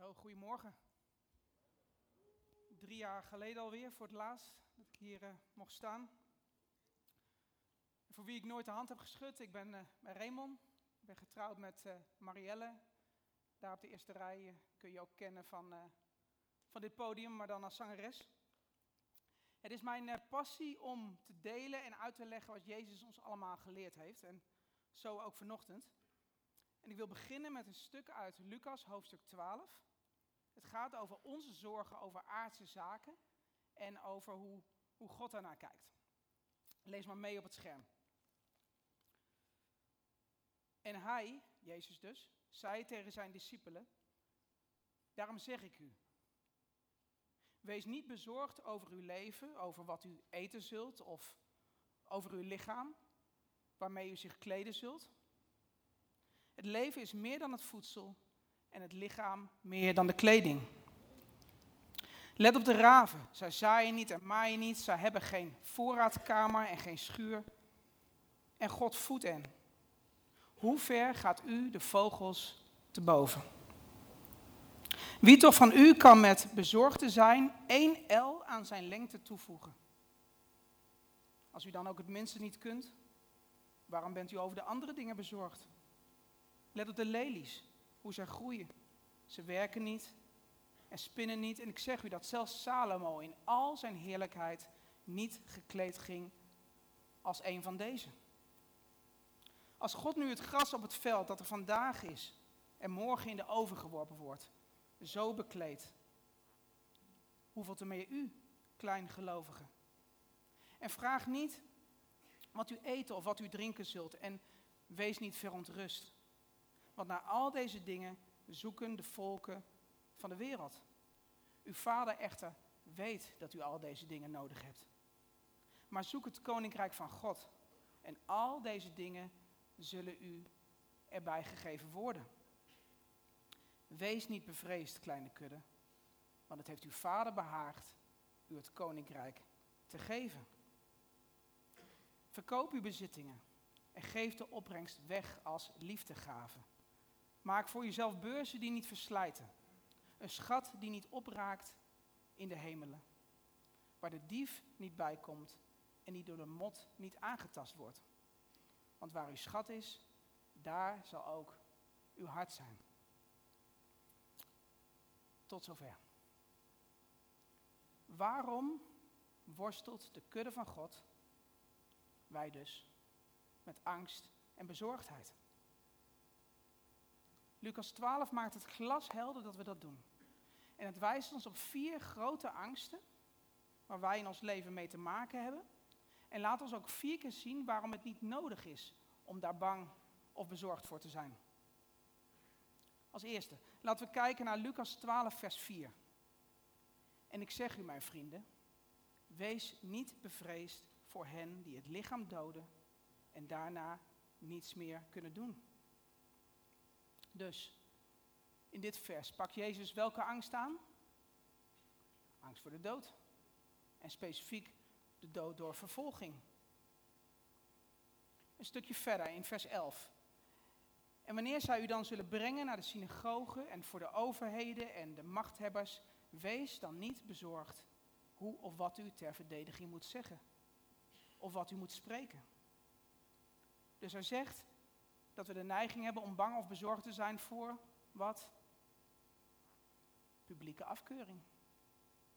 Goedemorgen. Drie jaar geleden alweer, voor het laatst, dat ik hier uh, mocht staan. voor wie ik nooit de hand heb geschud, ik ben, uh, Raymond. Ik ben getrouwd met uh, Marielle. Daar op de eerste rij kun je ook kennen van, van dit podium, maar dan als zangeres. Het is mijn passie om te delen en uit te leggen wat Jezus ons allemaal geleerd heeft. En zo ook vanochtend. En ik wil beginnen met een stuk uit Lucas, hoofdstuk 12. Het gaat over onze zorgen over aardse zaken en over hoe, hoe God daarnaar kijkt. Lees maar mee op het scherm. En hij, Jezus dus, zei tegen zijn discipelen: Daarom zeg ik u, wees niet bezorgd over uw leven, over wat u eten zult of over uw lichaam, waarmee u zich kleden zult. Het leven is meer dan het voedsel en het lichaam meer dan de kleding. Let op de raven. Zij zaaien niet en maaien niet. Zij hebben geen voorraadkamer en geen schuur. En God voedt hen. Hoe ver gaat u de vogels te boven? Wie toch van u kan met bezorgd te zijn één L aan zijn lengte toevoegen? Als u dan ook het minste niet kunt, waarom bent u over de andere dingen bezorgd? Let op de lelies, hoe zij groeien. Ze werken niet en spinnen niet. En ik zeg u dat zelfs Salomo in al zijn heerlijkheid niet gekleed ging als een van deze. Als God nu het gras op het veld dat er vandaag is en morgen in de oven geworpen wordt, zo bekleedt, hoeveel te meer u, kleingelovigen. En vraag niet wat u eten of wat u drinken zult en wees niet verontrust. Want naar al deze dingen zoeken de volken van de wereld. Uw vader echter weet dat u al deze dingen nodig hebt. Maar zoek het koninkrijk van God. En al deze dingen zullen u erbij gegeven worden. Wees niet bevreesd, kleine kudde, want het heeft uw vader behaagd u het koninkrijk te geven. Verkoop uw bezittingen en geef de opbrengst weg als liefdegave. Maak voor jezelf beurzen die niet verslijten. Een schat die niet opraakt in de hemelen. Waar de dief niet bij komt en die door de mot niet aangetast wordt. Want waar uw schat is, daar zal ook uw hart zijn. Tot zover. Waarom worstelt de kudde van God, wij dus, met angst en bezorgdheid? Lucas 12 maakt het glashelder dat we dat doen. En het wijst ons op vier grote angsten waar wij in ons leven mee te maken hebben. En laat ons ook vier keer zien waarom het niet nodig is om daar bang of bezorgd voor te zijn. Als eerste, laten we kijken naar Lucas 12, vers 4. En ik zeg u, mijn vrienden, wees niet bevreesd voor hen die het lichaam doden en daarna niets meer kunnen doen. Dus, in dit vers pak Jezus welke angst aan? Angst voor de dood. En specifiek de dood door vervolging. Een stukje verder in vers 11. En wanneer zij u dan zullen brengen naar de synagogen en voor de overheden en de machthebbers, wees dan niet bezorgd hoe of wat u ter verdediging moet zeggen. Of wat u moet spreken. Dus hij zegt, dat we de neiging hebben om bang of bezorgd te zijn voor wat? Publieke afkeuring.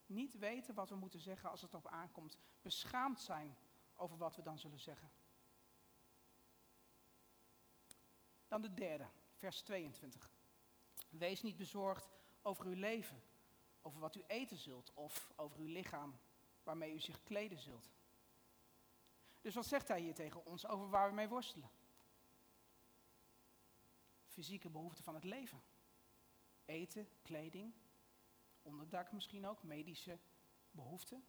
Niet weten wat we moeten zeggen als het erop aankomt. Beschaamd zijn over wat we dan zullen zeggen. Dan de derde, vers 22. Wees niet bezorgd over uw leven, over wat u eten zult of over uw lichaam waarmee u zich kleden zult. Dus wat zegt hij hier tegen ons over waar we mee worstelen? Fysieke behoeften van het leven. Eten, kleding, onderdak misschien ook, medische behoeften.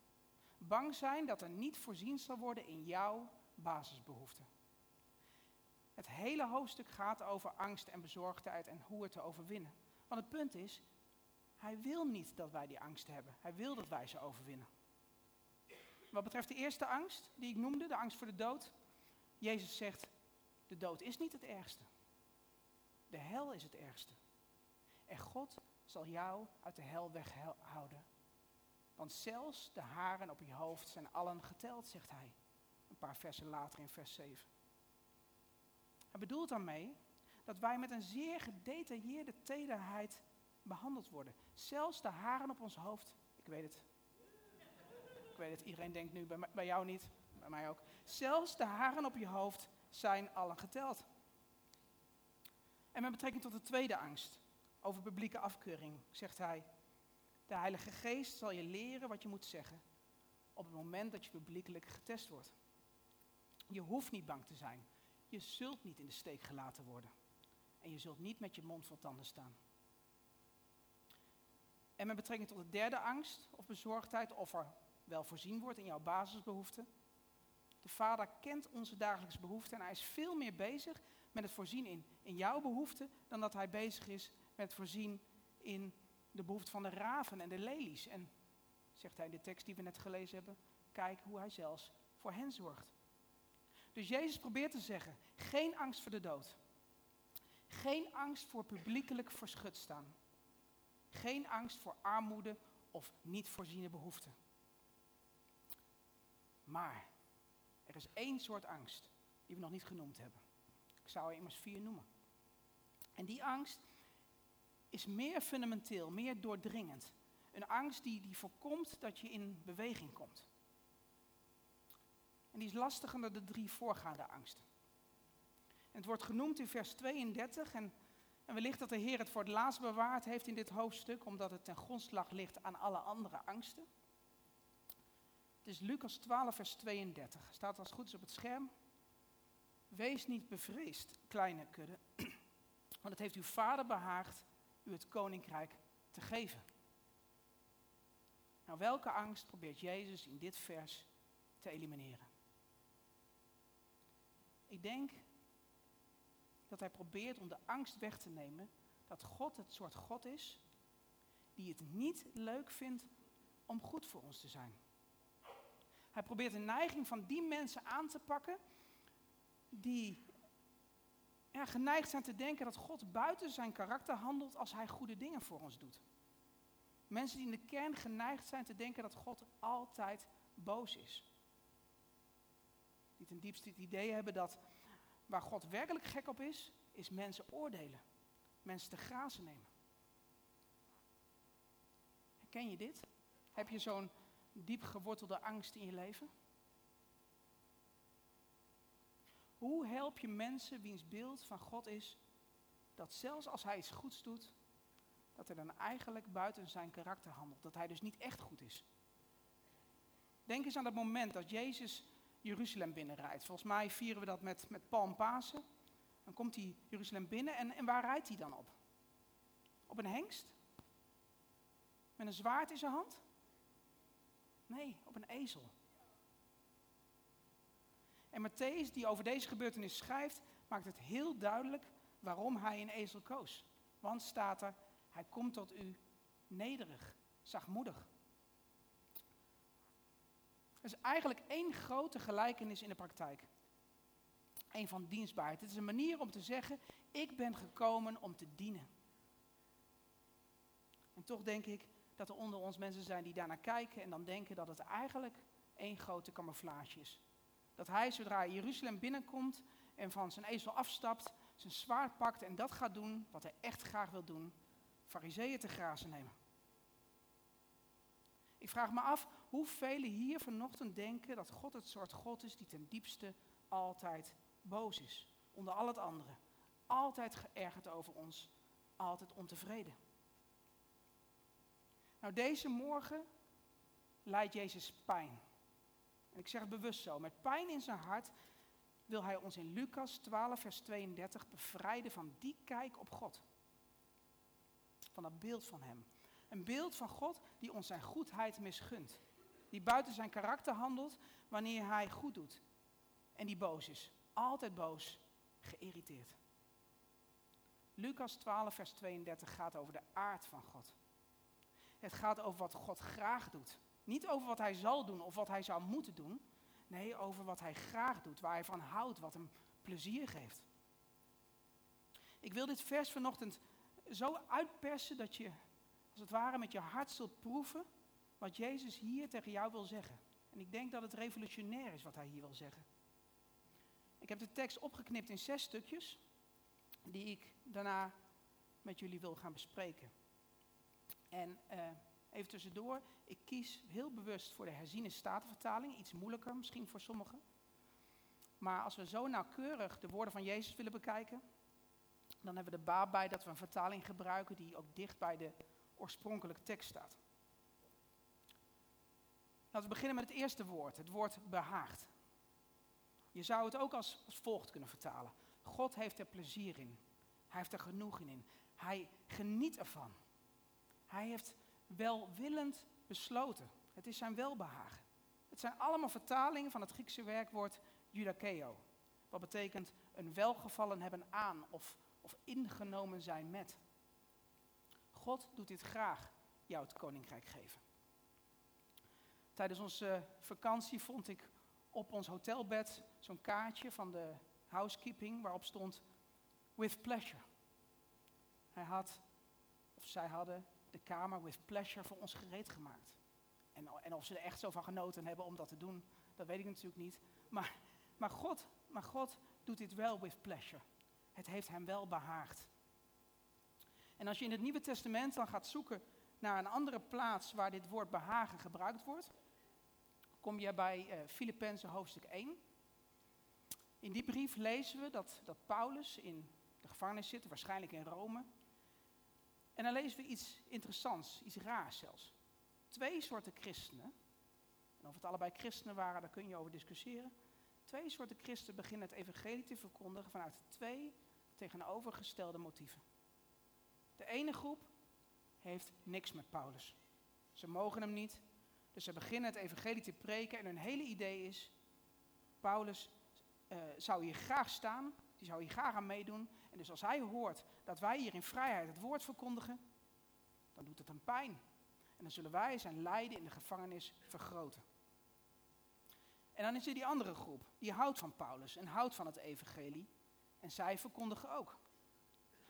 Bang zijn dat er niet voorzien zal worden in jouw basisbehoeften. Het hele hoofdstuk gaat over angst en bezorgdheid en hoe het te overwinnen. Want het punt is, hij wil niet dat wij die angst hebben. Hij wil dat wij ze overwinnen. Wat betreft de eerste angst die ik noemde, de angst voor de dood. Jezus zegt, de dood is niet het ergste. De hel is het ergste. En God zal jou uit de hel weghouden. Want zelfs de haren op je hoofd zijn allen geteld, zegt hij. Een paar versen later in vers 7. Hij bedoelt daarmee dat wij met een zeer gedetailleerde tederheid behandeld worden. Zelfs de haren op ons hoofd, ik weet het. Ik weet het, iedereen denkt nu, bij, bij jou niet, bij mij ook. Zelfs de haren op je hoofd zijn allen geteld. En met betrekking tot de tweede angst, over publieke afkeuring, zegt hij: De Heilige Geest zal je leren wat je moet zeggen op het moment dat je publiekelijk getest wordt. Je hoeft niet bang te zijn. Je zult niet in de steek gelaten worden. En je zult niet met je mond vol tanden staan. En met betrekking tot de derde angst of bezorgdheid, of er wel voorzien wordt in jouw basisbehoeften. De Vader kent onze dagelijkse behoeften en hij is veel meer bezig met het voorzien in, in jouw behoeften dan dat hij bezig is met het voorzien in de behoeften van de raven en de lelies. En, zegt hij in de tekst die we net gelezen hebben, kijk hoe hij zelfs voor hen zorgt. Dus Jezus probeert te zeggen, geen angst voor de dood. Geen angst voor publiekelijk verschut staan. Geen angst voor armoede of niet voorziene behoeften. Maar er is één soort angst die we nog niet genoemd hebben. Ik zou er immers vier noemen. En die angst is meer fundamenteel, meer doordringend. Een angst die, die voorkomt dat je in beweging komt. En die is lastiger dan de drie voorgaande angsten. En het wordt genoemd in vers 32 en, en wellicht dat de Heer het voor het laatst bewaard heeft in dit hoofdstuk, omdat het ten grondslag ligt aan alle andere angsten. Het is Lucas 12, vers 32. Staat als goed is op het scherm. Wees niet bevreesd, kleine kudde, want het heeft uw vader behaagd u het koninkrijk te geven. Nou, welke angst probeert Jezus in dit vers te elimineren? Ik denk dat hij probeert om de angst weg te nemen dat God het soort God is die het niet leuk vindt om goed voor ons te zijn. Hij probeert de neiging van die mensen aan te pakken die geneigd zijn te denken dat God buiten zijn karakter handelt als hij goede dingen voor ons doet. Mensen die in de kern geneigd zijn te denken dat God altijd boos is. Die ten diepste het idee hebben dat waar God werkelijk gek op is, is mensen oordelen. Mensen te grazen nemen. Ken je dit? Heb je zo'n diep gewortelde angst in je leven? Hoe help je mensen wiens beeld van God is dat zelfs als hij iets goeds doet, dat hij dan eigenlijk buiten zijn karakter handelt, dat hij dus niet echt goed is? Denk eens aan dat moment dat Jezus Jeruzalem binnenrijdt. Volgens mij vieren we dat met, met Palmpasen. Dan komt hij Jeruzalem binnen en, en waar rijdt hij dan op? Op een hengst? Met een zwaard in zijn hand? Nee, op een ezel. En Matthäus, die over deze gebeurtenis schrijft, maakt het heel duidelijk waarom hij een ezel koos. Want staat er, hij komt tot u nederig, zachtmoedig. Er is eigenlijk één grote gelijkenis in de praktijk. Een van dienstbaarheid. Het is een manier om te zeggen, ik ben gekomen om te dienen. En toch denk ik dat er onder ons mensen zijn die daarnaar kijken en dan denken dat het eigenlijk één grote camouflage is. Dat hij, zodra Jeruzalem binnenkomt en van zijn ezel afstapt, zijn zwaard pakt en dat gaat doen wat hij echt graag wil doen, fariseeën te grazen nemen. Ik vraag me af hoeveel hier vanochtend denken dat God het soort God is die ten diepste altijd boos is. Onder al het andere. Altijd geërgerd over ons. Altijd ontevreden. Nou, deze morgen leidt Jezus pijn. En ik zeg het bewust zo. Met pijn in zijn hart wil hij ons in Lucas 12, vers 32 bevrijden van die kijk op God. Van dat beeld van hem. Een beeld van God die ons zijn goedheid misgunt. Die buiten zijn karakter handelt wanneer hij goed doet. En die boos is. Altijd boos, geïrriteerd. Lucas 12, vers 32 gaat over de aard van God. Het gaat over wat God graag doet. Niet over wat hij zal doen of wat hij zou moeten doen. Nee, over wat hij graag doet, waar hij van houdt, wat hem plezier geeft. Ik wil dit vers vanochtend zo uitpersen dat je als het ware met je hart zult proeven wat Jezus hier tegen jou wil zeggen. En ik denk dat het revolutionair is wat hij hier wil zeggen. Ik heb de tekst opgeknipt in zes stukjes, die ik daarna met jullie wil gaan bespreken. En uh, even tussendoor, ik kies heel bewust voor de herziene statenvertaling, iets moeilijker misschien voor sommigen. Maar als we zo nauwkeurig de woorden van Jezus willen bekijken, dan hebben we de baat bij dat we een vertaling gebruiken die ook dicht bij de oorspronkelijke tekst staat. Laten we beginnen met het eerste woord, het woord behaagd. Je zou het ook als, volgt kunnen vertalen. God heeft er plezier in. Hij heeft er genoegen in. Hij geniet ervan. Hij heeft welwillend besloten. Het is zijn welbehagen. Het zijn allemaal vertalingen van het Griekse werkwoord judakeo. Wat betekent een welgevallen hebben aan of, of ingenomen zijn met. God doet dit graag, jou het koninkrijk geven. Tijdens onze vakantie vond ik op ons hotelbed zo'n kaartje van de housekeeping waarop stond with pleasure. Hij had, of zij hadden, de kamer with pleasure voor ons gereed gemaakt. En, en of ze er echt zo van genoten hebben om dat te doen, dat weet ik natuurlijk niet. Maar, maar, God, maar God doet dit wel with pleasure. Het heeft hem wel behaagd. En als je in het Nieuwe Testament dan gaat zoeken naar een andere plaats waar dit woord behagen gebruikt wordt, kom je bij uh, Filippenzen hoofdstuk 1. In die brief lezen we dat, dat Paulus in de gevangenis zit, waarschijnlijk in Rome. En dan lezen we iets interessants, iets raars zelfs. Twee soorten christenen, en of het allebei christenen waren, daar kun je over discussiëren. Twee soorten christenen beginnen het evangelie te verkondigen vanuit twee tegenovergestelde motieven. De ene groep heeft niks met Paulus. Ze mogen hem niet, dus ze beginnen het evangelie te preken en hun hele idee is, Paulus uh, zou hier graag staan, die zou hier graag aan meedoen. En dus als hij hoort dat wij hier in vrijheid het woord verkondigen, dan doet het hem pijn. En dan zullen wij zijn lijden in de gevangenis vergroten. En dan is er die andere groep, die houdt van Paulus en houdt van het evangelie. En zij verkondigen ook.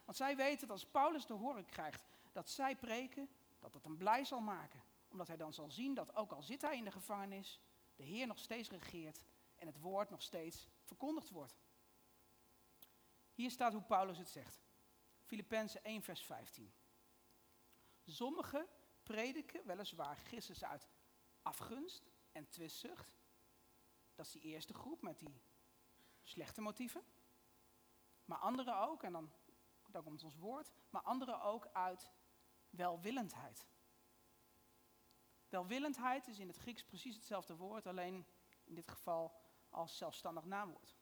Want zij weten dat als Paulus te horen krijgt dat zij preken, dat het hem blij zal maken omdat hij dan zal zien dat ook al zit hij in de gevangenis, de Heer nog steeds regeert en het woord nog steeds verkondigd wordt. Hier staat hoe Paulus het zegt. Filippenzen 1 vers 15. Sommigen prediken weliswaar Christus uit afgunst en twistzucht. Dat is die eerste groep met die slechte motieven. Maar anderen ook, en dan, dan komt ons woord, maar anderen ook uit welwillendheid. Welwillendheid is in het Grieks precies hetzelfde woord, alleen in dit geval als zelfstandig naamwoord.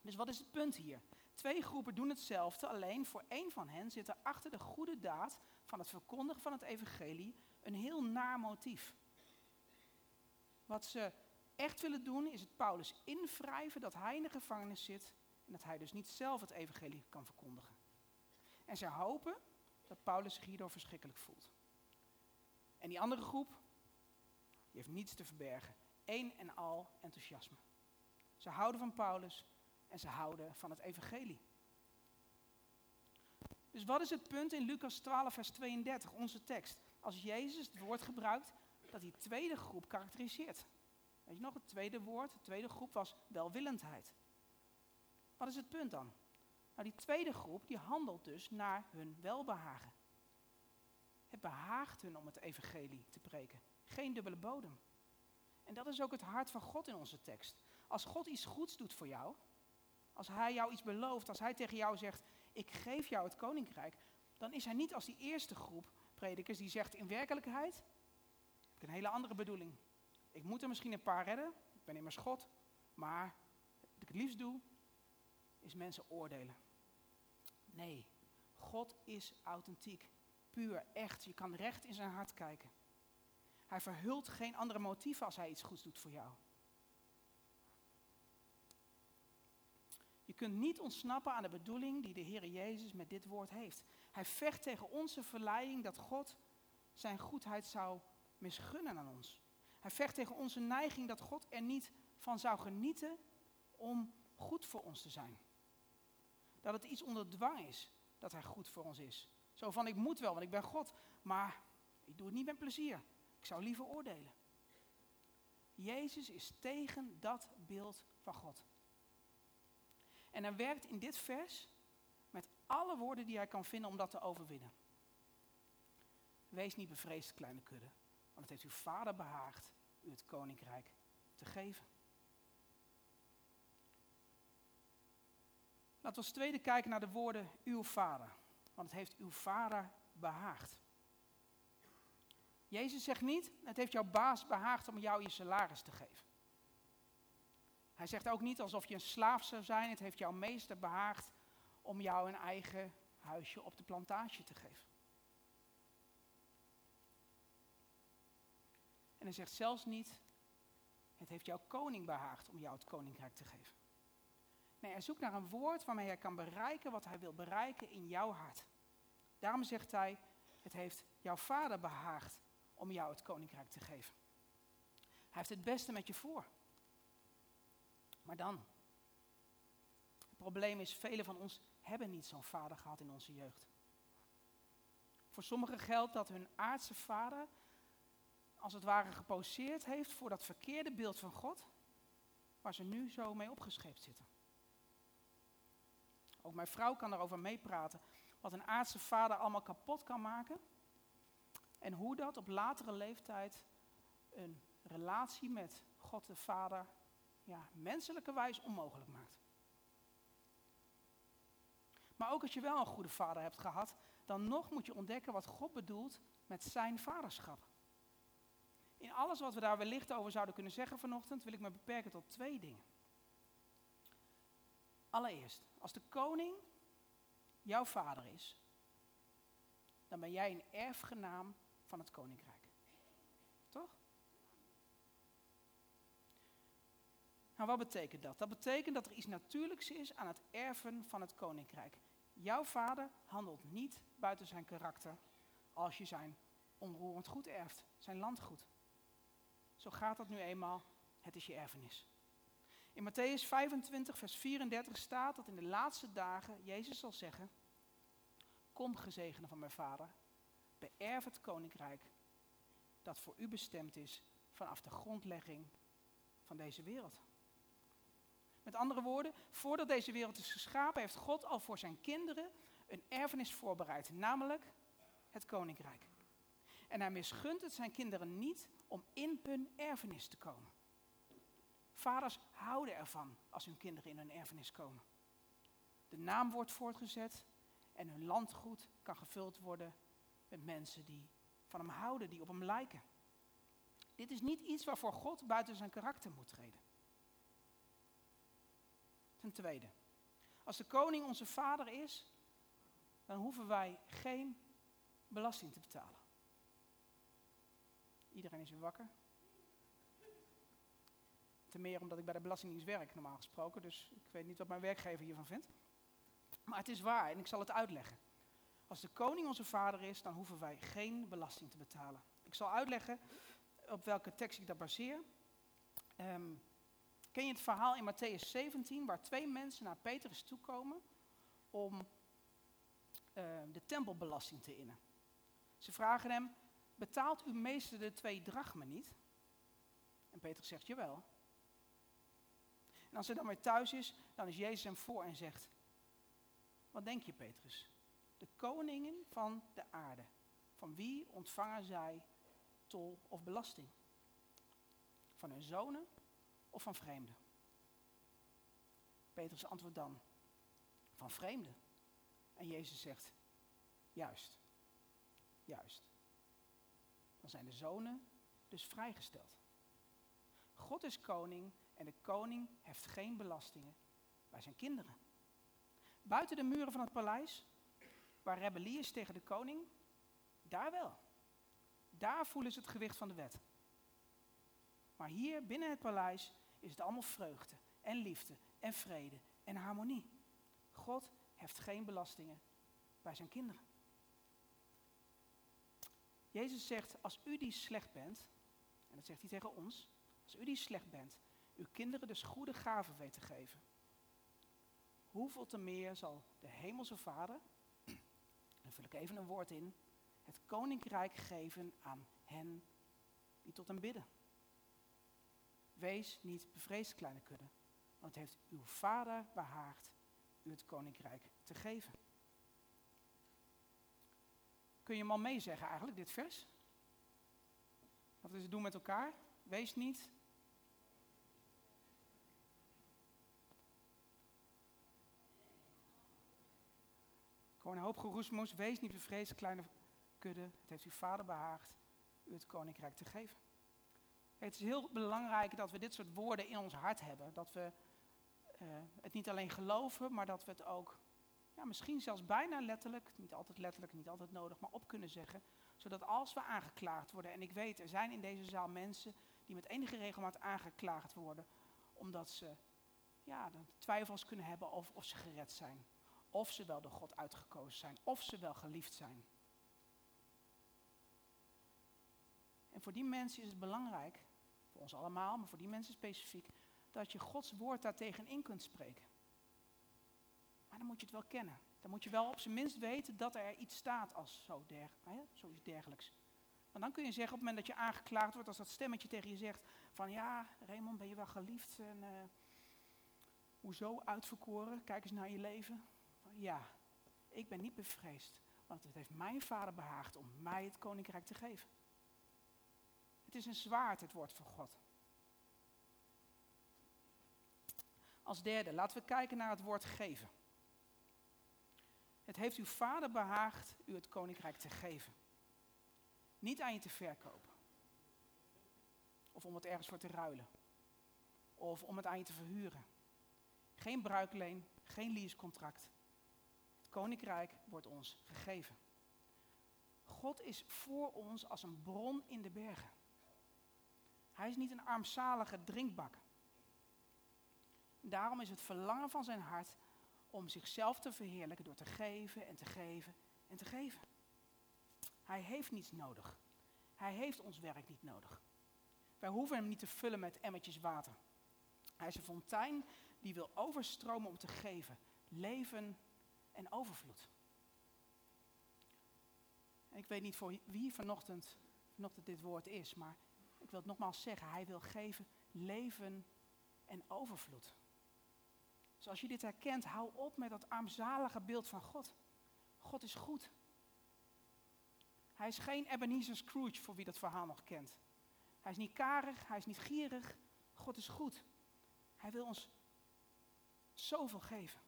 Dus wat is het punt hier? Twee groepen doen hetzelfde, alleen voor één van hen zit er achter de goede daad van het verkondigen van het evangelie een heel naar motief. Wat ze echt willen doen is het Paulus invrijven dat hij in de gevangenis zit en dat hij dus niet zelf het evangelie kan verkondigen. En ze hopen dat Paulus zich hierdoor verschrikkelijk voelt. En die andere groep, die heeft niets te verbergen. Eén en al enthousiasme. Ze houden van Paulus en ze houden van het evangelie. Dus wat is het punt in Lucas 12, vers 32, onze tekst? Als Jezus het woord gebruikt dat die tweede groep karakteriseert. Weet je nog, het tweede woord, de tweede groep was welwillendheid. Wat is het punt dan? Nou, die tweede groep die handelt dus naar hun welbehagen. Het behaagt hun om het evangelie te preken. Geen dubbele bodem. En dat is ook het hart van God in onze tekst. Als God iets goeds doet voor jou, als Hij jou iets belooft, als Hij tegen jou zegt, ik geef jou het koninkrijk, dan is Hij niet als die eerste groep predikers die zegt, in werkelijkheid heb ik een hele andere bedoeling. Ik moet er misschien een paar redden, ik ben immers God, maar wat ik het liefst doe, is mensen oordelen. Nee, God is authentiek puur, echt. Je kan recht in zijn hart kijken. Hij verhult geen andere motieven als hij iets goeds doet voor jou. Je kunt niet ontsnappen aan de bedoeling die de Heer Jezus met dit woord heeft. Hij vecht tegen onze verleiding dat God zijn goedheid zou misgunnen aan ons. Hij vecht tegen onze neiging dat God er niet van zou genieten om goed voor ons te zijn. Dat het iets onder dwang is dat Hij goed voor ons is Zo van, ik moet wel, want ik ben God, maar ik doe het niet met plezier. Ik zou liever oordelen. Jezus is tegen dat beeld van God. En hij werkt in dit vers met alle woorden die hij kan vinden om dat te overwinnen. Wees niet bevreesd, kleine kudde, want het heeft uw vader behaagd u het koninkrijk te geven. Laten we als tweede kijken naar de woorden uw vader, want het heeft uw vader behaagd. Jezus zegt niet, het heeft jouw baas behaagd om jou je salaris te geven. Hij zegt ook niet alsof je een slaaf zou zijn, het heeft jouw meester behaagd om jou een eigen huisje op de plantage te geven. En hij zegt zelfs niet, het heeft jouw koning behaagd om jou het koninkrijk te geven. Nee, hij zoekt naar een woord waarmee hij kan bereiken wat hij wil bereiken in jouw hart. Daarom zegt hij, het heeft jouw vader behaagd om jou het koninkrijk te geven. Hij heeft het beste met je voor. Maar dan, het probleem is, velen van ons hebben niet zo'n vader gehad in onze jeugd. Voor sommigen geldt dat hun aardse vader als het ware geposeerd heeft voor dat verkeerde beeld van God, waar ze nu zo mee opgescheept zitten. Ook mijn vrouw kan daarover meepraten, wat een aardse vader allemaal kapot kan maken. En hoe dat op latere leeftijd een relatie met God de Vader ja, menselijke wijs onmogelijk maakt. Maar ook als je wel een goede vader hebt gehad, dan nog moet je ontdekken wat God bedoelt met zijn vaderschap. In alles wat we daar wellicht over zouden kunnen zeggen vanochtend, wil ik me beperken tot twee dingen. Allereerst, als de koning jouw vader is, dan ben jij een erfgenaam van het koninkrijk. Toch? Nou, wat betekent dat? Dat betekent dat er iets natuurlijks is aan het erven van het koninkrijk. Jouw vader handelt niet buiten zijn karakter als je zijn onroerend goed erft, zijn landgoed. Zo gaat dat nu eenmaal, het is je erfenis. In Matthäus 25, vers 34 staat dat in de laatste dagen Jezus zal zeggen: Kom, gezegende van mijn vader, beërf het koninkrijk dat voor u bestemd is vanaf de grondlegging van deze wereld. Met andere woorden, voordat deze wereld is geschapen, heeft God al voor zijn kinderen een erfenis voorbereid, namelijk het koninkrijk. En hij misgunt het zijn kinderen niet om in hun erfenis te komen. Vaders houden ervan als hun kinderen in hun erfenis komen. De naam wordt voortgezet en hun landgoed kan gevuld worden met mensen die van hem houden, die op hem lijken. Dit is niet iets waarvoor God buiten zijn karakter moet treden. Ten tweede, als de koning onze vader is, dan hoeven wij geen belasting te betalen. Iedereen is weer wakker. Ten meer omdat ik bij de Belastingdienst werk, normaal gesproken. Dus ik weet niet wat mijn werkgever hiervan vindt. Maar het is waar en ik zal het uitleggen. Als de koning onze vader is, dan hoeven wij geen belasting te betalen. Ik zal uitleggen op welke tekst ik dat baseer. Ehm, ken je het verhaal in Matthäus 17, waar twee mensen naar Petrus toekomen om ehm, de tempelbelasting te innen? Ze vragen hem, betaalt uw meester de twee drachmen niet? En Petrus zegt, jawel. En als hij dan weer thuis is, dan is Jezus hem voor en zegt, wat denk je Petrus? De koningen van de aarde, van wie ontvangen zij tol of belasting? Van hun zonen of van vreemden? Petrus antwoordt dan, van vreemden. En Jezus zegt, juist, juist. Dan zijn de zonen dus vrijgesteld. God is koning en de koning heeft geen belastingen bij zijn kinderen. Buiten de muren van het paleis, waar rebellie is tegen de koning, daar wel. Daar voelen ze het gewicht van de wet. Maar hier binnen het paleis is het allemaal vreugde en liefde en vrede en harmonie. God heeft geen belastingen bij zijn kinderen. Jezus zegt, als u die slecht bent, en dat zegt hij tegen ons, als u die slecht bent, uw kinderen dus goede gaven weet te geven, hoeveel te meer zal de hemelse Vader dan vul ik even een woord in, het koninkrijk geven aan hen die tot hem bidden. Wees niet bevreesd, kleine kudde, want heeft uw vader behaagd u het koninkrijk te geven. Kun je hem al meezeggen eigenlijk, dit vers? Wat is het doen met elkaar? Wees niet. Gewoon een hoop geroesmoes. Wees niet bevreesd, kleine kudde. Het heeft uw vader behaagd u het koninkrijk te geven. Het is heel belangrijk dat we dit soort woorden in ons hart hebben. Dat we uh, het niet alleen geloven, maar dat we het ook, ja, misschien zelfs bijna letterlijk, niet altijd letterlijk, niet altijd nodig, maar op kunnen zeggen. Zodat als we aangeklaagd worden, en ik weet, er zijn in deze zaal mensen die met enige regelmaat aangeklaagd worden, omdat ze ja, twijfels kunnen hebben of, of ze gered zijn. Of ze wel door God uitgekozen zijn, of ze wel geliefd zijn. En voor die mensen is het belangrijk, ons allemaal, maar voor die mensen specifiek, dat je Gods woord daartegen in kunt spreken. Maar dan moet je het wel kennen. Dan moet je wel op zijn minst weten dat er iets staat als zo der, hè, zoiets dergelijks. Want dan kun je zeggen op het moment dat je aangeklaagd wordt, als dat stemmetje tegen je zegt van ja, Raymond, ben je wel geliefd en uh, hoezo uitverkoren? Kijk eens naar je leven. Ja, ik ben niet bevreesd, want het heeft mijn vader behaagd om mij het koninkrijk te geven. Het is een zwaard, het woord van God. Als derde, laten we kijken naar het woord geven. Het heeft uw vader behaagd u het koninkrijk te geven. Niet aan je te verkopen. Of om het ergens voor te ruilen. Of om het aan je te verhuren. Geen bruikleen, geen leasecontract. Het koninkrijk wordt ons gegeven. God is voor ons als een bron in de bergen. Hij is niet een armzalige drinkbak. Daarom is het verlangen van zijn hart om zichzelf te verheerlijken door te geven en te geven en te geven. Hij heeft niets nodig. Hij heeft ons werk niet nodig. Wij hoeven hem niet te vullen met emmertjes water. Hij is een fontein die wil overstromen om te geven. Leven en overvloed. ik weet niet voor wie vanochtend, vanochtend dit woord is, maar ik wil het nogmaals zeggen. Hij wil geven leven en overvloed. Dus als je dit herkent, hou op met dat armzalige beeld van God. God is goed. Hij is geen Ebenezer Scrooge, voor wie dat verhaal nog kent. Hij is niet karig, hij is niet gierig. God is goed. Hij wil ons zoveel geven.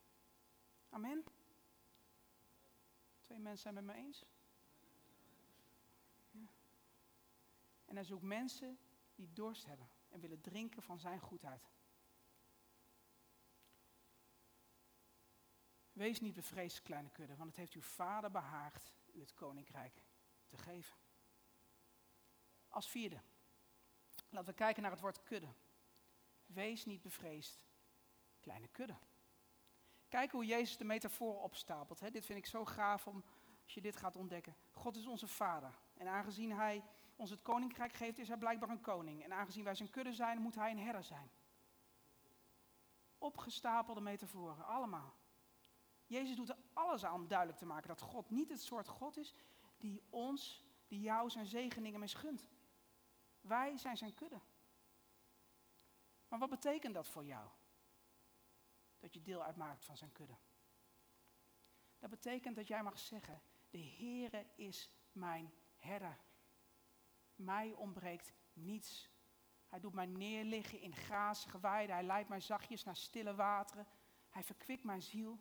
Amen. Twee mensen zijn het met me eens. En hij zoekt mensen die dorst hebben en willen drinken van zijn goedheid. Wees niet bevreesd, kleine kudde, want het heeft uw vader behaagd u het koninkrijk te geven. Als vierde, laten we kijken naar het woord kudde. Wees niet bevreesd, kleine kudde. Kijk hoe Jezus de metafoor opstapelt. Hè. Dit vind ik zo gaaf om, als je dit gaat ontdekken. God is onze vader. En aangezien hij ons het koninkrijk geeft, is hij blijkbaar een koning. En aangezien wij zijn kudde zijn, moet hij een herder zijn. Opgestapelde metaforen, allemaal. Jezus doet er alles aan om duidelijk te maken dat God niet het soort God is die ons, die jou zijn zegeningen misgunt. Wij zijn zijn kudde. Maar wat betekent dat voor jou? Dat je deel uitmaakt van zijn kudde. Dat betekent dat jij mag zeggen, de Heere is mijn herder. Mij ontbreekt niets. Hij doet mij neerliggen in grazige weiden. Hij leidt mij zachtjes naar stille wateren. Hij verkwikt mijn ziel.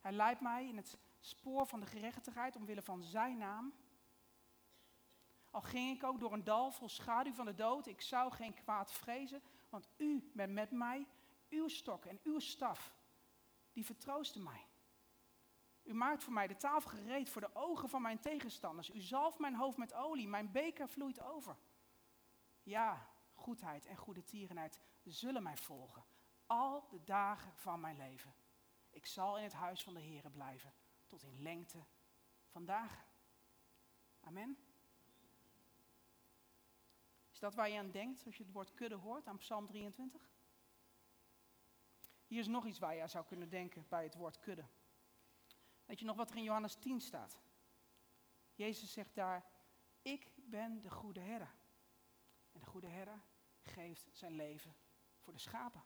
Hij leidt mij in het spoor van de gerechtigheid omwille van zijn naam. Al ging ik ook door een dal vol schaduw van de dood, ik zou geen kwaad vrezen, want u bent met mij, uw stok en uw staf, die vertroosten mij. U maakt voor mij de tafel gereed voor de ogen van mijn tegenstanders. U zalft mijn hoofd met olie, mijn beker vloeit over. Ja, goedheid en goede tierenheid zullen mij volgen, al de dagen van mijn leven. Ik zal in het huis van de Heer blijven tot in lengte vandaag. Amen. Is dat waar je aan denkt als je het woord kudde hoort aan Psalm 23? Hier is nog iets waar je aan zou kunnen denken bij het woord kudde. Weet je nog wat er in Johannes 10 staat? Jezus zegt daar, ik ben de goede herder. En de goede herder geeft zijn leven voor de schapen.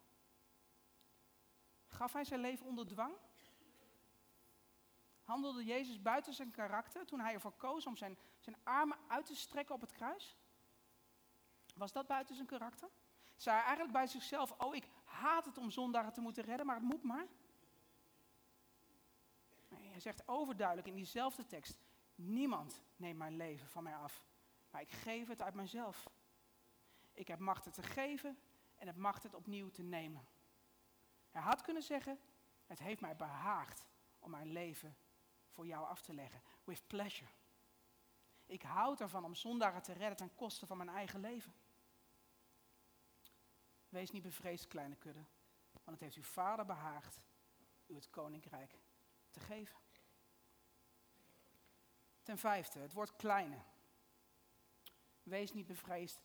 Gaf hij zijn leven onder dwang? Handelde Jezus buiten zijn karakter toen hij ervoor koos om zijn, zijn armen uit te strekken op het kruis? Was dat buiten zijn karakter? Zei hij eigenlijk bij zichzelf, oh ik haat het om zondaren te moeten redden, maar het moet maar. Hij zegt overduidelijk in diezelfde tekst, niemand neemt mijn leven van mij af, maar ik geef het uit mezelf. Ik heb macht het te geven en heb macht het opnieuw te nemen. Hij had kunnen zeggen, het heeft mij behaagd om mijn leven voor jou af te leggen. With pleasure. Ik houd ervan om zondaren te redden ten koste van mijn eigen leven. Wees niet bevreesd, kleine kudde, want het heeft uw vader behaagd u het koninkrijk te geven. Ten vijfde, het woord kleine. Wees niet bevreesd,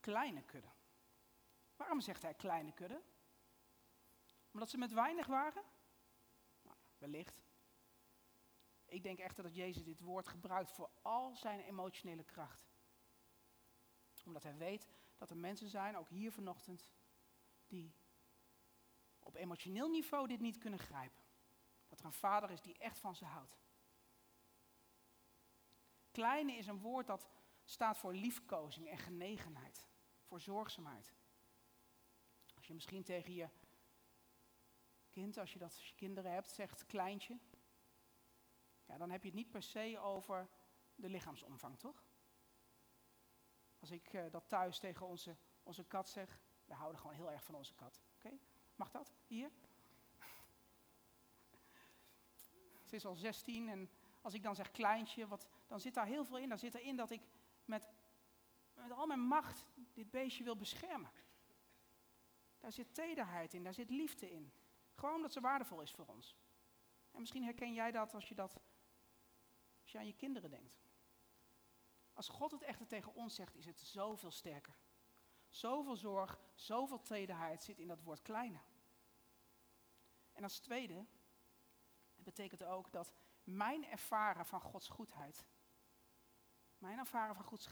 kleine kudde. Waarom zegt hij kleine kudde? Omdat ze met weinig waren? Nou, wellicht. Ik denk echter dat Jezus dit woord gebruikt voor al zijn emotionele kracht. Omdat hij weet dat er mensen zijn, ook hier vanochtend, die op emotioneel niveau dit niet kunnen grijpen. Dat er een vader is die echt van ze houdt. Kleine is een woord dat staat voor liefkozing en genegenheid, voor zorgzaamheid. Als je misschien tegen je kind, als je dat als je kinderen hebt, zegt kleintje, ja, dan heb je het niet per se over de lichaamsomvang, toch? Als ik uh, dat thuis tegen onze, onze kat zeg, we houden gewoon heel erg van onze kat. Oké? Mag dat? Hier? Ze is al 16 en als ik dan zeg kleintje, wat, dan zit daar heel veel in. Dan zit erin dat ik met, met al mijn macht dit beestje wil beschermen. Daar zit tederheid in, daar zit liefde in. Gewoon omdat ze waardevol is voor ons. En misschien herken jij dat als je dat als je aan je kinderen denkt. Als God het echter tegen ons zegt, is het zoveel sterker. Zoveel zorg, zoveel tederheid zit in dat woord kleine. En als tweede betekent ook dat mijn ervaren van Gods goedheid, mijn ervaren van Gods,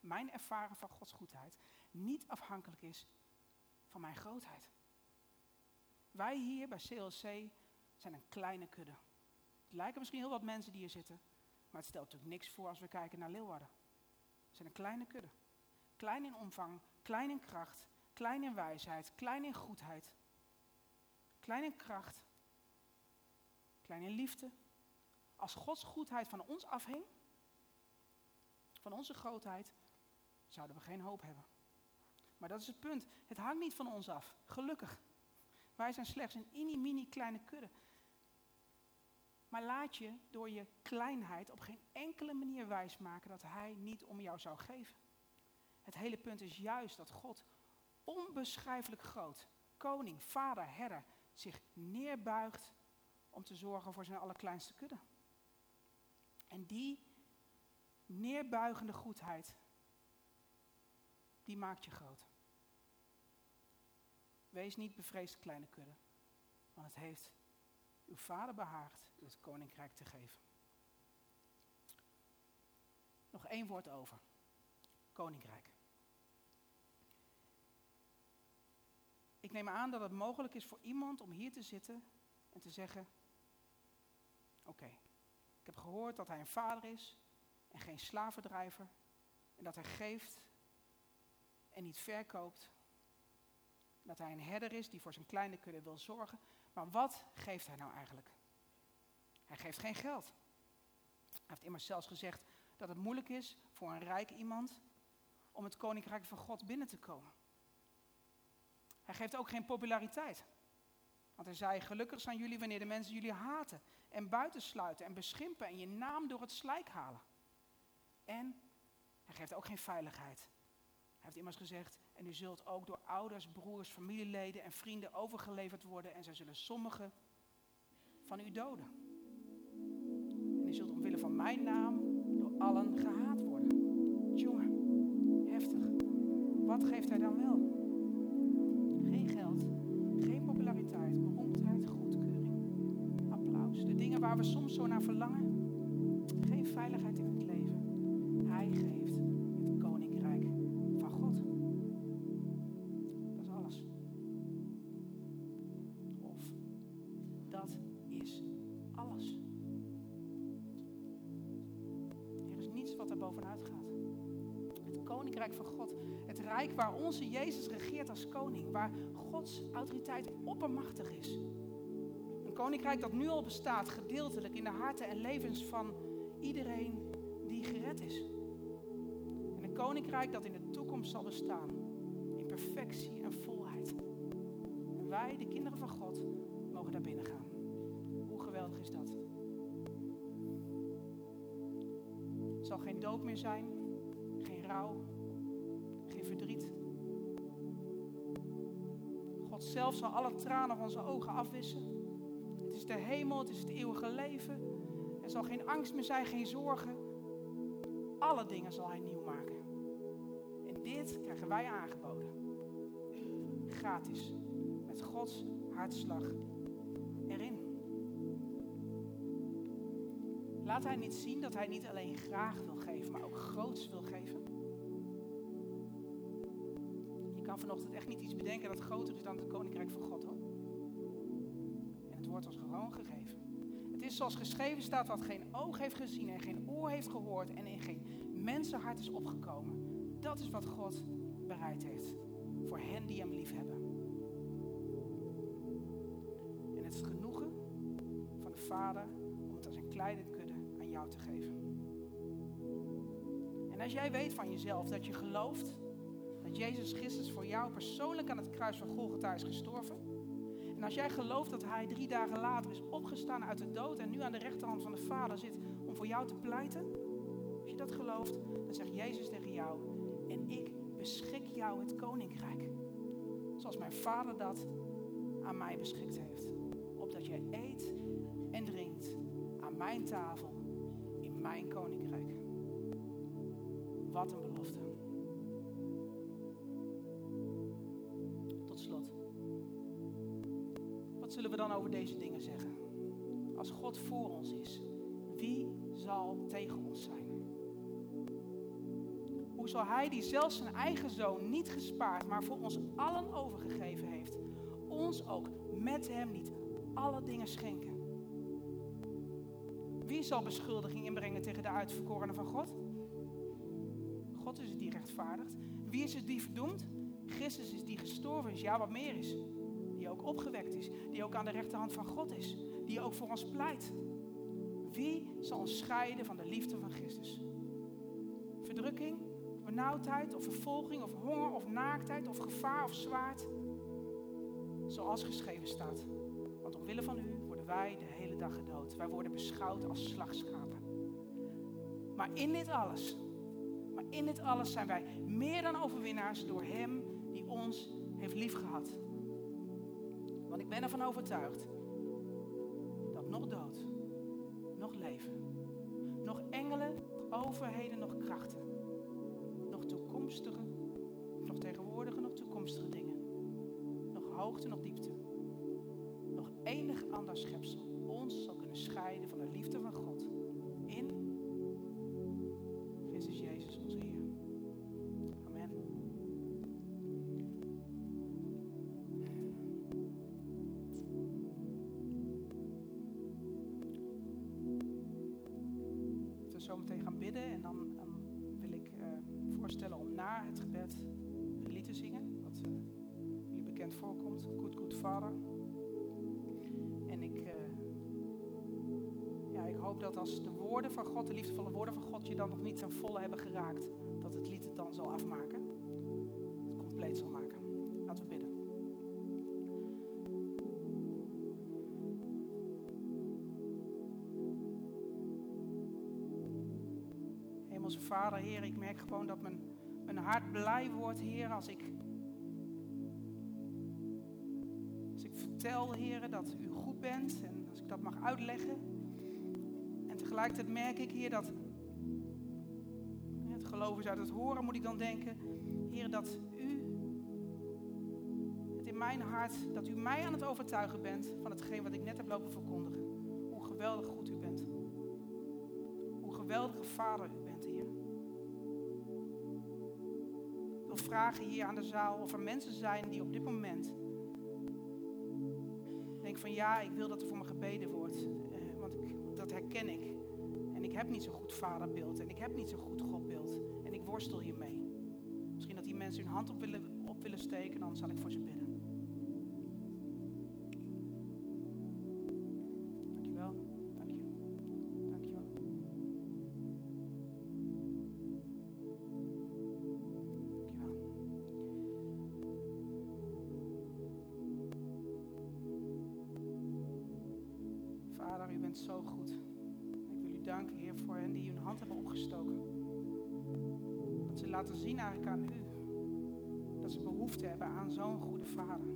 mijn ervaren van Gods goedheid niet afhankelijk is van mijn grootheid. Wij hier bij CLC zijn een kleine kudde. Het lijken misschien heel wat mensen die hier zitten, maar het stelt natuurlijk niks voor als we kijken naar Leeuwarden. We zijn een kleine kudde. Klein in omvang, klein in kracht, klein in wijsheid, klein in goedheid. Klein in kracht, klein in liefde. Als Gods goedheid van ons afhing, van onze grootheid, zouden we geen hoop hebben. Maar dat is het punt. Het hangt niet van ons af. Gelukkig. Wij zijn slechts een mini-mini kleine kudde. Maar laat je door je kleinheid op geen enkele manier wijsmaken dat Hij niet om jou zou geven. Het hele punt is juist dat God onbeschrijfelijk groot, koning, vader, herder, zich neerbuigt om te zorgen voor zijn allerkleinste kudde. En die neerbuigende goedheid, die maakt je groot. Wees niet bevreesd, kleine kudde, want het heeft uw vader behaagt u het koninkrijk te geven. Nog één woord over. Koninkrijk. Ik neem aan dat het mogelijk is voor iemand om hier te zitten en te zeggen: Oké, ik heb gehoord dat hij een vader is en geen slavendrijver. En dat hij geeft en niet verkoopt. Dat hij een herder is die voor zijn kleine kudde wil zorgen. Maar wat geeft hij nou eigenlijk? Hij geeft geen geld. Hij heeft immers zelfs gezegd dat het moeilijk is voor een rijk iemand om het koninkrijk van God binnen te komen. Hij geeft ook geen populariteit. Want hij zei, gelukkig zijn jullie wanneer de mensen jullie haten en buitensluiten en beschimpen en je naam door het slijk halen. En hij geeft ook geen veiligheid. Hij heeft immers gezegd, en u zult ook door ouders, broers, familieleden en vrienden overgeleverd worden en zij zullen sommigen van u doden. En u zult omwille van mijn naam door allen gehaat worden. Jongen, heftig. Wat geeft hij dan wel? Waar we soms zo naar verlangen? Geen veiligheid in het leven. Hij geeft het koninkrijk van God. Dat is alles. Of dat is alles. Er is niets wat er bovenuit gaat. Het koninkrijk van God. Het rijk waar onze Jezus regeert als koning. Waar Gods autoriteit oppermachtig is. Koninkrijk dat nu al bestaat, gedeeltelijk in de harten en levens van iedereen die gered is. En een koninkrijk dat in de toekomst zal bestaan. In perfectie en volheid. En wij, de kinderen van God, mogen daar binnen gaan. Hoe geweldig is dat? Het zal geen dood meer zijn, geen rouw, geen verdriet. God zelf zal alle tranen van onze ogen afwissen. Is de hemel, het is het eeuwige leven. Er zal geen angst meer zijn, geen zorgen. Alle dingen zal Hij nieuw maken. En dit krijgen wij aangeboden. Gratis. Met Gods hartslag erin. Laat Hij niet zien dat Hij niet alleen graag wil geven, maar ook groots wil geven. Je kan vanochtend echt niet iets bedenken dat groter is dan het koninkrijk van God hoor. Wordt ons gewoon gegeven. Het is zoals geschreven staat wat geen oog heeft gezien en geen oor heeft gehoord en in geen mensenhart is opgekomen. Dat is wat God bereid heeft voor hen die hem lief hebben. En het is het genoegen van de Vader om het als een kleine kudde aan jou te geven. En als jij weet van jezelf dat je gelooft dat Jezus Christus voor jou persoonlijk aan het kruis van Golgotha is gestorven. En als jij gelooft dat hij drie dagen later is opgestaan uit de dood en nu aan de rechterhand van de Vader zit om voor jou te pleiten. Als je dat gelooft, dan zegt Jezus tegen jou, en ik beschik jou het koninkrijk. Zoals mijn Vader dat aan mij beschikt heeft. Opdat jij eet en drinkt aan mijn tafel in mijn koninkrijk. Wat een belofte. Zullen we dan over deze dingen zeggen? Als God voor ons is, wie zal tegen ons zijn? Hoe zal Hij die zelfs zijn eigen zoon niet gespaard, maar voor ons allen overgegeven heeft, ons ook met Hem niet alle dingen schenken? Wie zal beschuldiging inbrengen tegen de uitverkorenen van God? God is het die rechtvaardigt. Wie is het die verdoemt? Christus is die gestorven is, ja wat meer is. Ook opgewekt is, die ook aan de rechterhand van God is, die ook voor ons pleit. Wie zal ons scheiden van de liefde van Christus? Verdrukking, benauwdheid of vervolging of honger of naaktheid of gevaar of zwaard? Zoals geschreven staat. Want omwille van u worden wij de hele dag gedood. Wij worden beschouwd als slagschapen. Maar in dit alles, maar in dit alles zijn wij meer dan overwinnaars door Hem die ons heeft liefgehad. Ik ben ervan overtuigd dat nog dood, nog leven, nog engelen, overheden, nog krachten, nog toekomstige, nog tegenwoordige, nog toekomstige dingen, nog hoogte, nog diepte, nog enig ander schepsel ons zal kunnen scheiden van de liefde van God en dan, wil ik eh, voorstellen om na het gebed een lied te zingen, wat jullie bekend voorkomt, Good Good Father. En ik, eh, ja, ik hoop dat als de woorden van God, de liefdevolle woorden van God, je dan nog niet ten volle hebben geraakt, dat het lied het dan zal afmaken, Vader, Heer, ik merk gewoon dat mijn, mijn hart blij wordt, Heer, als ik, als ik vertel, Heer, dat u goed bent en als ik dat mag uitleggen. En tegelijkertijd merk ik, Heer, dat het geloof is uit het horen, moet ik dan denken, Heer, dat u het in mijn hart, dat u mij aan het overtuigen bent van hetgeen wat ik net heb lopen verkondigen. Hoe geweldig goed u bent. geweldige Vader u vragen hier aan de zaal of er mensen zijn die op dit moment denken van ja, ik wil dat er voor me gebeden wordt. Eh, want ik, dat herken ik. En ik heb niet zo'n goed vaderbeeld en ik heb niet zo'n goed Godbeeld. En ik worstel hiermee. Misschien dat die mensen hun hand op willen, op willen steken, dan zal ik voor ze bidden. Laten zien eigenlijk aan u dat ze behoefte hebben aan zo'n goede vader.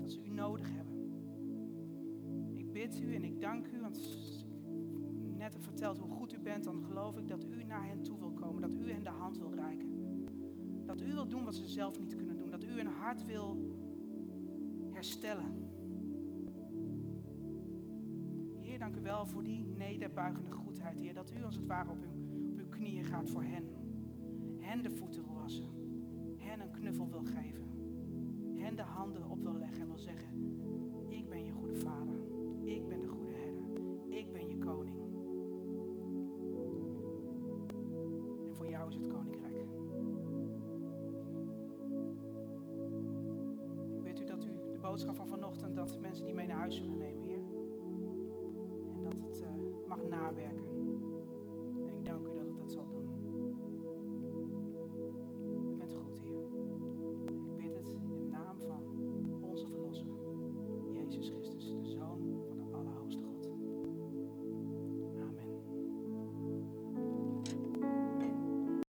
Dat ze u nodig hebben. Ik bid u en ik dank u, want ik net heb verteld hoe goed u bent, dan geloof ik dat u naar hen toe wil komen, dat u hen de hand wil reiken. Dat u wil doen wat ze zelf niet kunnen doen, dat u hun hart wil herstellen. Heer, dank u wel voor die nederbuigende goedheid, Heer, dat u als het ware op knieën gaat voor hen. Hen de voeten wil wassen, hen een knuffel wil geven, hen de handen op wil leggen en wil zeggen, ik ben je goede vader, ik ben de goede herder, ik ben je koning. En voor jou is het koninkrijk. Bid u dat u de boodschap van vanochtend, dat mensen die mee naar huis zullen nemen,